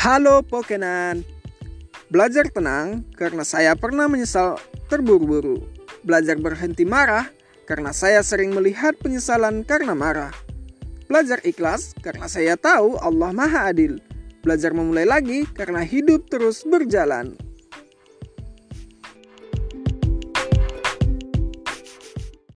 Halo Pokenan. Belajar tenang karena saya pernah menyesal terburu-buru. Belajar berhenti marah karena saya sering melihat penyesalan karena marah. Belajar ikhlas karena saya tahu Allah Maha Adil. Belajar memulai lagi karena hidup terus berjalan.